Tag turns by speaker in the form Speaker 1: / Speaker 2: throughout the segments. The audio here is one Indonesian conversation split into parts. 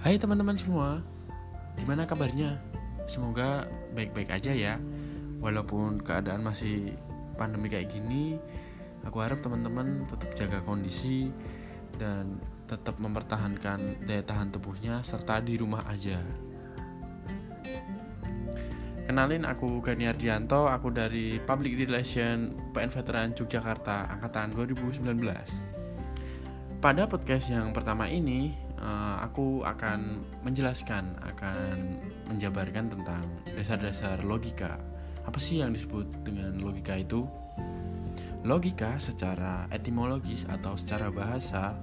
Speaker 1: Hai teman-teman semua, gimana kabarnya? Semoga baik-baik aja ya. Walaupun keadaan masih pandemi kayak gini, aku harap teman-teman tetap jaga kondisi dan tetap mempertahankan daya tahan tubuhnya serta di rumah aja. Kenalin aku Gani Ardianto, aku dari Public Relation PN Veteran Yogyakarta angkatan 2019. Pada podcast yang pertama ini, eh, aku akan menjelaskan, akan menjabarkan tentang dasar-dasar logika. Apa sih yang disebut dengan logika itu? Logika secara etimologis atau secara bahasa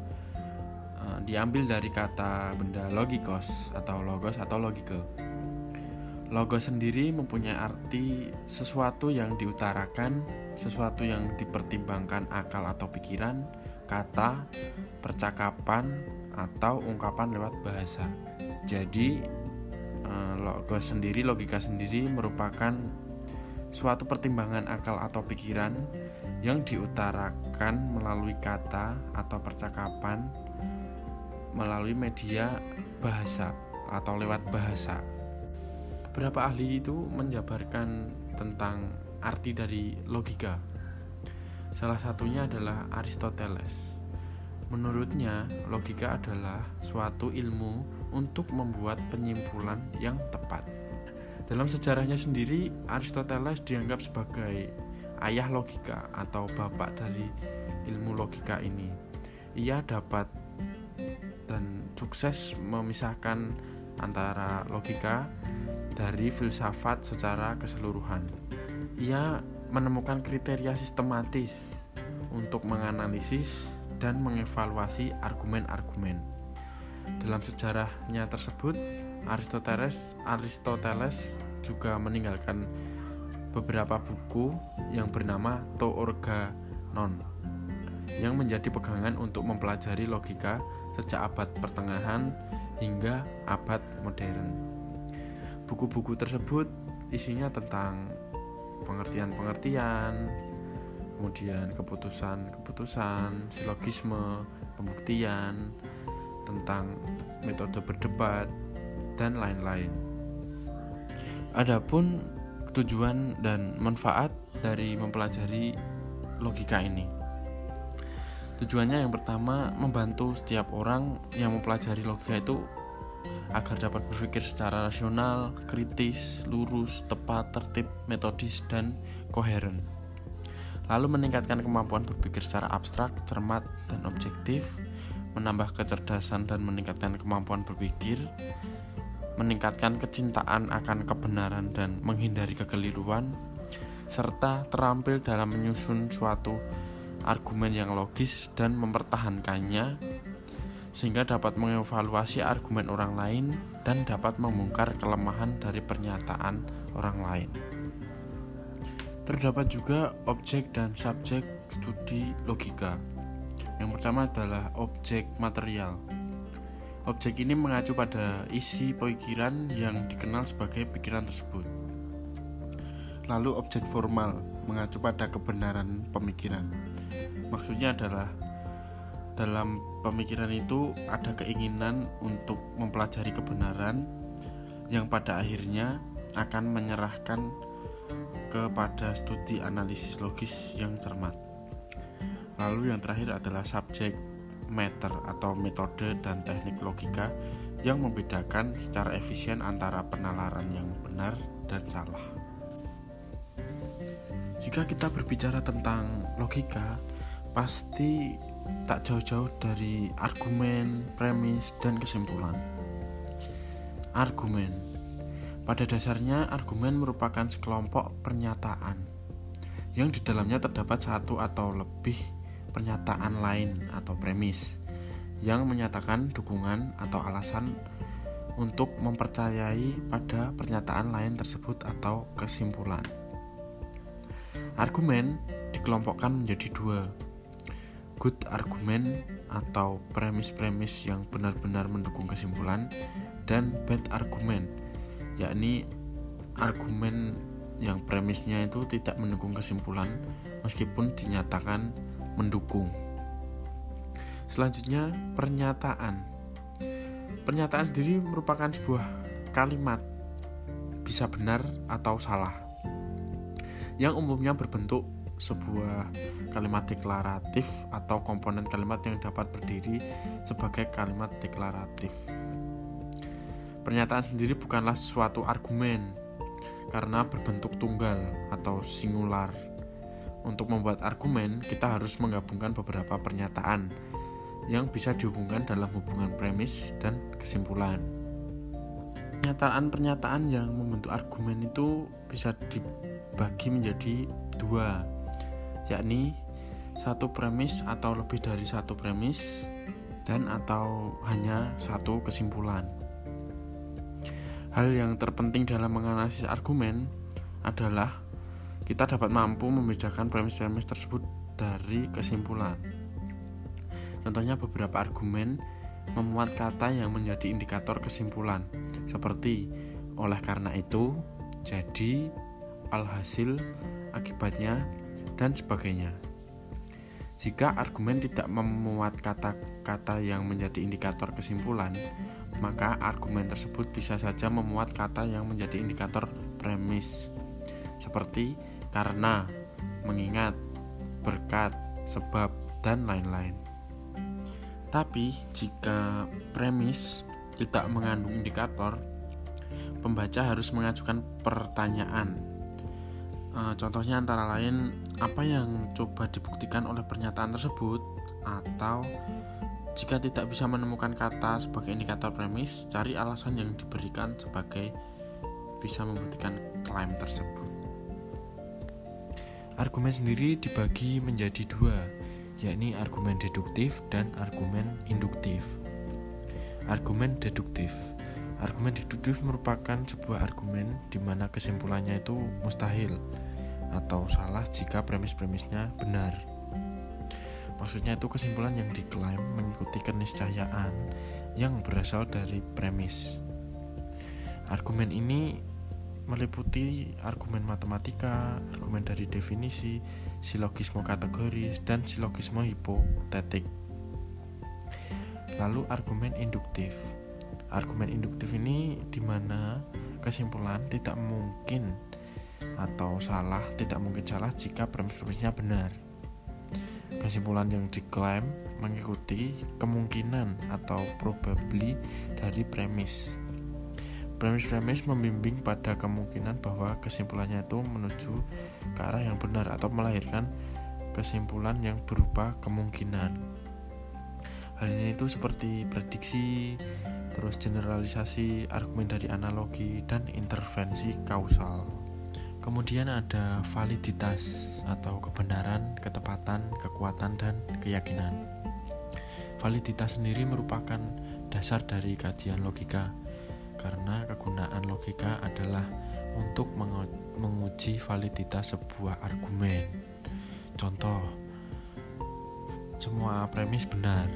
Speaker 1: eh, diambil dari kata benda logikos atau logos atau logike Logo sendiri mempunyai arti sesuatu yang diutarakan, sesuatu yang dipertimbangkan akal atau pikiran, kata, percakapan, atau ungkapan lewat bahasa. Jadi, eh, logo sendiri, logika sendiri merupakan suatu pertimbangan akal atau pikiran yang diutarakan melalui kata atau percakapan melalui media bahasa atau lewat bahasa beberapa ahli itu menjabarkan tentang arti dari logika. Salah satunya adalah Aristoteles. Menurutnya, logika adalah suatu ilmu untuk membuat penyimpulan yang tepat. Dalam sejarahnya sendiri, Aristoteles dianggap sebagai ayah logika atau bapak dari ilmu logika ini. Ia dapat dan sukses memisahkan antara logika dari filsafat secara keseluruhan. Ia menemukan kriteria sistematis untuk menganalisis dan mengevaluasi argumen-argumen. Dalam sejarahnya tersebut, Aristoteles Aristoteles juga meninggalkan beberapa buku yang bernama To Organon yang menjadi pegangan untuk mempelajari logika sejak abad pertengahan hingga abad modern. Buku-buku tersebut isinya tentang pengertian-pengertian, kemudian keputusan-keputusan, silogisme, pembuktian, tentang metode berdebat, dan lain-lain. Adapun tujuan dan manfaat dari mempelajari logika ini. Tujuannya yang pertama membantu setiap orang yang mempelajari logika itu agar dapat berpikir secara rasional, kritis, lurus, tepat, tertib, metodis, dan koheren. Lalu meningkatkan kemampuan berpikir secara abstrak, cermat, dan objektif, menambah kecerdasan dan meningkatkan kemampuan berpikir, meningkatkan kecintaan akan kebenaran dan menghindari kekeliruan, serta terampil dalam menyusun suatu argumen yang logis dan mempertahankannya sehingga dapat mengevaluasi argumen orang lain dan dapat membongkar kelemahan dari pernyataan orang lain. Terdapat juga objek dan subjek studi logika. Yang pertama adalah objek material. Objek ini mengacu pada isi pikiran yang dikenal sebagai pikiran tersebut. Lalu objek formal mengacu pada kebenaran pemikiran. Maksudnya adalah dalam pemikiran itu ada keinginan untuk mempelajari kebenaran yang pada akhirnya akan menyerahkan kepada studi analisis logis yang cermat. Lalu yang terakhir adalah subjek matter atau metode dan teknik logika yang membedakan secara efisien antara penalaran yang benar dan salah. Jika kita berbicara tentang logika, pasti tak jauh-jauh dari argumen, premis, dan kesimpulan. Argumen pada dasarnya, argumen merupakan sekelompok pernyataan yang di dalamnya terdapat satu atau lebih pernyataan lain atau premis yang menyatakan dukungan atau alasan untuk mempercayai pada pernyataan lain tersebut atau kesimpulan. Argumen dikelompokkan menjadi dua, good argumen atau premis-premis yang benar-benar mendukung kesimpulan dan bad argumen yakni argumen yang premisnya itu tidak mendukung kesimpulan meskipun dinyatakan mendukung. Selanjutnya pernyataan. Pernyataan sendiri merupakan sebuah kalimat bisa benar atau salah yang umumnya berbentuk sebuah kalimat deklaratif atau komponen kalimat yang dapat berdiri sebagai kalimat deklaratif. Pernyataan sendiri bukanlah suatu argumen karena berbentuk tunggal atau singular. Untuk membuat argumen, kita harus menggabungkan beberapa pernyataan yang bisa dihubungkan dalam hubungan premis dan kesimpulan. Pernyataan-pernyataan yang membentuk argumen itu bisa dibagi menjadi dua, yakni satu premis atau lebih dari satu premis dan atau hanya satu kesimpulan. Hal yang terpenting dalam menganalisis argumen adalah kita dapat mampu membedakan premis-premis tersebut dari kesimpulan. Contohnya beberapa argumen memuat kata yang menjadi indikator kesimpulan, seperti oleh karena itu, jadi, alhasil, akibatnya, dan sebagainya. Jika argumen tidak memuat kata-kata yang menjadi indikator kesimpulan, maka argumen tersebut bisa saja memuat kata yang menjadi indikator premis seperti karena, mengingat, berkat, sebab, dan lain-lain. Tapi jika premis tidak mengandung indikator, pembaca harus mengajukan pertanyaan. E, contohnya antara lain apa yang coba dibuktikan oleh pernyataan tersebut atau jika tidak bisa menemukan kata sebagai indikator premis, cari alasan yang diberikan sebagai bisa membuktikan klaim tersebut. Argumen sendiri dibagi menjadi dua, yakni argumen deduktif dan argumen induktif. Argumen deduktif Argumen deduktif merupakan sebuah argumen di mana kesimpulannya itu mustahil atau salah jika premis-premisnya benar. Maksudnya itu kesimpulan yang diklaim mengikuti keniscayaan yang berasal dari premis. Argumen ini meliputi argumen matematika, argumen dari definisi, silogisme kategoris, dan silogisme hipotetik. Lalu argumen induktif. Argumen induktif ini di mana kesimpulan tidak mungkin atau salah, tidak mungkin salah jika premis-premisnya benar Kesimpulan yang diklaim mengikuti kemungkinan atau probably dari premis. Premis-premis membimbing pada kemungkinan bahwa kesimpulannya itu menuju ke arah yang benar atau melahirkan kesimpulan yang berupa kemungkinan. Hal ini itu seperti prediksi, terus generalisasi, argumen dari analogi, dan intervensi kausal. Kemudian ada validitas atau kebenaran, ketepatan, kekuatan, dan keyakinan. Validitas sendiri merupakan dasar dari kajian logika, karena kegunaan logika adalah untuk menguji validitas sebuah argumen. Contoh, semua premis benar.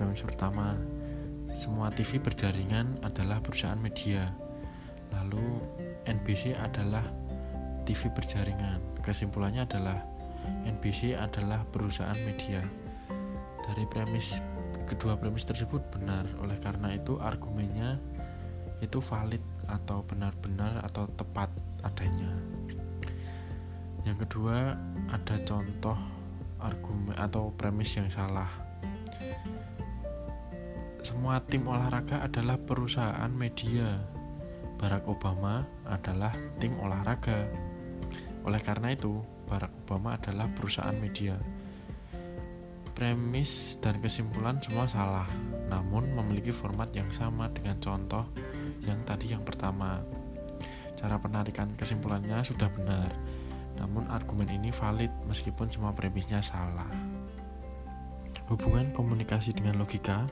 Speaker 1: Premis pertama, semua TV berjaringan adalah perusahaan media. Lalu NBC adalah TV berjaringan. Kesimpulannya adalah NBC adalah perusahaan media. Dari premis kedua premis tersebut benar. Oleh karena itu argumennya itu valid atau benar-benar atau tepat adanya. Yang kedua ada contoh argumen atau premis yang salah. Semua tim olahraga adalah perusahaan media. Barack Obama adalah tim olahraga. Oleh karena itu, Barack Obama adalah perusahaan media. Premis dan kesimpulan semua salah, namun memiliki format yang sama dengan contoh yang tadi yang pertama. Cara penarikan kesimpulannya sudah benar, namun argumen ini valid meskipun semua premisnya salah. Hubungan komunikasi dengan logika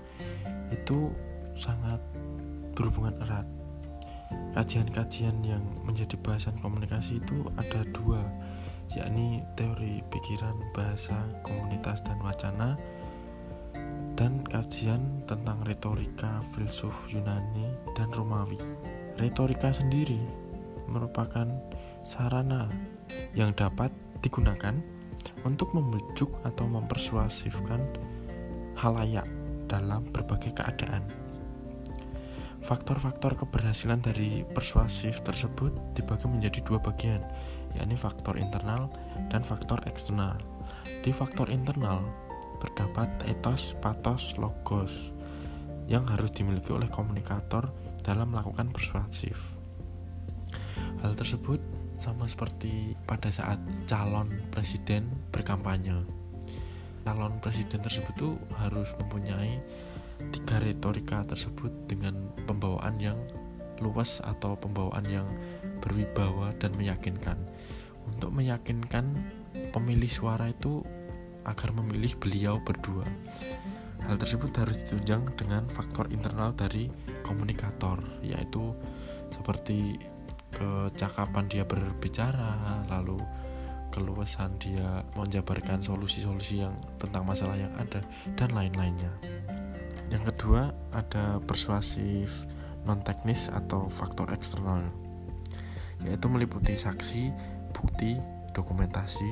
Speaker 1: itu sangat berhubungan erat kajian-kajian yang menjadi bahasan komunikasi itu ada dua yakni teori pikiran bahasa komunitas dan wacana dan kajian tentang retorika filsuf Yunani dan Romawi. Retorika sendiri merupakan sarana yang dapat digunakan untuk membujuk atau mempersuasifkan halayak dalam berbagai keadaan Faktor-faktor keberhasilan dari persuasif tersebut dibagi menjadi dua bagian, yakni faktor internal dan faktor eksternal. Di faktor internal terdapat etos, patos, logos yang harus dimiliki oleh komunikator dalam melakukan persuasif. Hal tersebut sama seperti pada saat calon presiden berkampanye. Calon presiden tersebut tuh harus mempunyai tiga retorika tersebut dengan pembawaan yang luas atau pembawaan yang berwibawa dan meyakinkan. Untuk meyakinkan pemilih suara itu agar memilih beliau berdua. Hal tersebut harus ditunjang dengan faktor internal dari komunikator, yaitu seperti kecakapan dia berbicara, lalu keluasan dia menjabarkan solusi-solusi yang tentang masalah yang ada dan lain-lainnya. Yang kedua, ada persuasif non teknis atau faktor eksternal, yaitu meliputi saksi, bukti, dokumentasi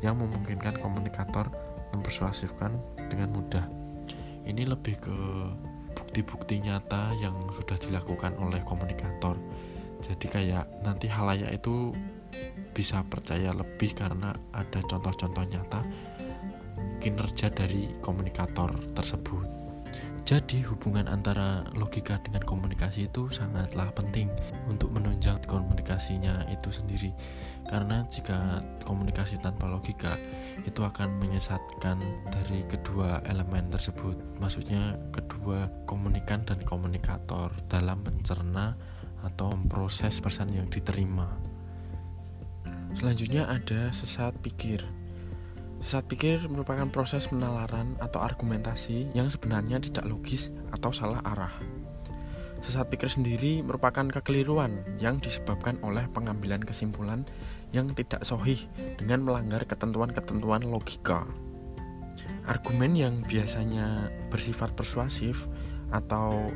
Speaker 1: yang memungkinkan komunikator mempersuasifkan dengan mudah. Ini lebih ke bukti-bukti nyata yang sudah dilakukan oleh komunikator. Jadi kayak nanti halayak itu bisa percaya lebih karena ada contoh-contoh nyata kinerja dari komunikator tersebut. Jadi hubungan antara logika dengan komunikasi itu sangatlah penting untuk menunjang komunikasinya itu sendiri. Karena jika komunikasi tanpa logika itu akan menyesatkan dari kedua elemen tersebut. Maksudnya kedua komunikan dan komunikator dalam mencerna atau memproses pesan yang diterima. Selanjutnya ada sesat pikir. Sesat pikir merupakan proses penalaran atau argumentasi yang sebenarnya tidak logis atau salah arah. Sesat pikir sendiri merupakan kekeliruan yang disebabkan oleh pengambilan kesimpulan yang tidak sohih dengan melanggar ketentuan-ketentuan logika. Argumen yang biasanya bersifat persuasif atau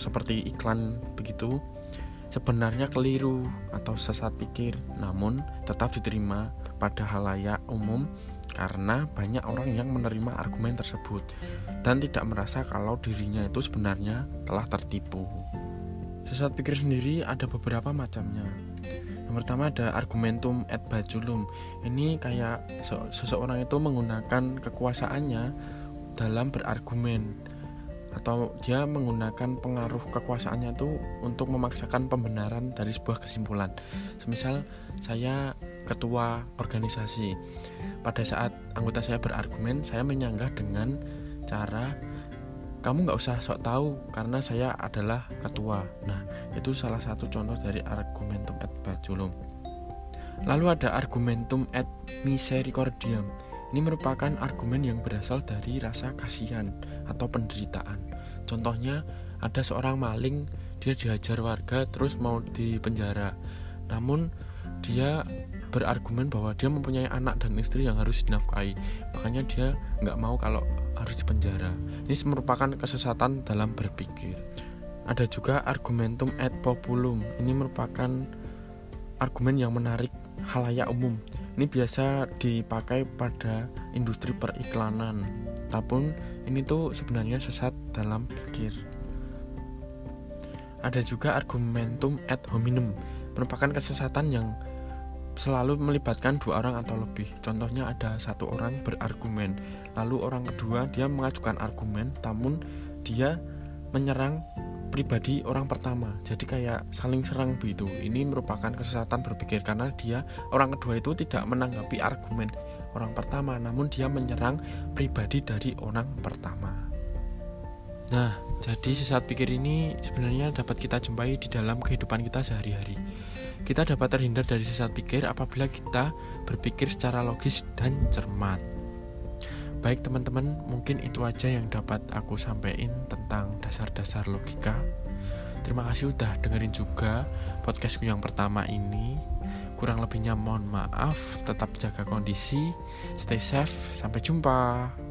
Speaker 1: seperti iklan begitu sebenarnya keliru atau sesat pikir namun tetap diterima pada halayak umum karena banyak orang yang menerima argumen tersebut dan tidak merasa kalau dirinya itu sebenarnya telah tertipu. Sesat pikir sendiri ada beberapa macamnya. Yang pertama ada argumentum et baculum. Ini kayak seseorang itu menggunakan kekuasaannya dalam berargumen atau dia menggunakan pengaruh kekuasaannya itu untuk memaksakan pembenaran dari sebuah kesimpulan. Semisal saya ketua organisasi. Pada saat anggota saya berargumen, saya menyanggah dengan cara kamu nggak usah sok tahu karena saya adalah ketua. Nah, itu salah satu contoh dari argumentum et baculum. Lalu ada argumentum et misericordiam. Ini merupakan argumen yang berasal dari rasa kasihan atau penderitaan. Contohnya, ada seorang maling, dia dihajar warga terus mau dipenjara. Namun dia berargumen bahwa dia mempunyai anak dan istri yang harus dinafkahi. Makanya dia nggak mau kalau harus dipenjara ini merupakan kesesatan dalam berpikir. Ada juga argumentum et populum. Ini merupakan argumen yang menarik halayak umum. Ini biasa dipakai pada industri periklanan. Tapi ini tuh sebenarnya sesat dalam pikir. Ada juga argumentum et hominem. Merupakan kesesatan yang selalu melibatkan dua orang atau lebih. Contohnya ada satu orang berargumen, lalu orang kedua dia mengajukan argumen, namun dia menyerang pribadi orang pertama. Jadi kayak saling serang begitu. Ini merupakan kesesatan berpikir karena dia orang kedua itu tidak menanggapi argumen orang pertama, namun dia menyerang pribadi dari orang pertama. Nah, jadi sesat pikir ini sebenarnya dapat kita jumpai di dalam kehidupan kita sehari-hari. Kita dapat terhindar dari sesat pikir apabila kita berpikir secara logis dan cermat. Baik teman-teman, mungkin itu aja yang dapat aku sampaikan tentang dasar-dasar logika. Terima kasih udah dengerin juga podcastku yang pertama ini. Kurang lebihnya mohon maaf, tetap jaga kondisi, stay safe, sampai jumpa.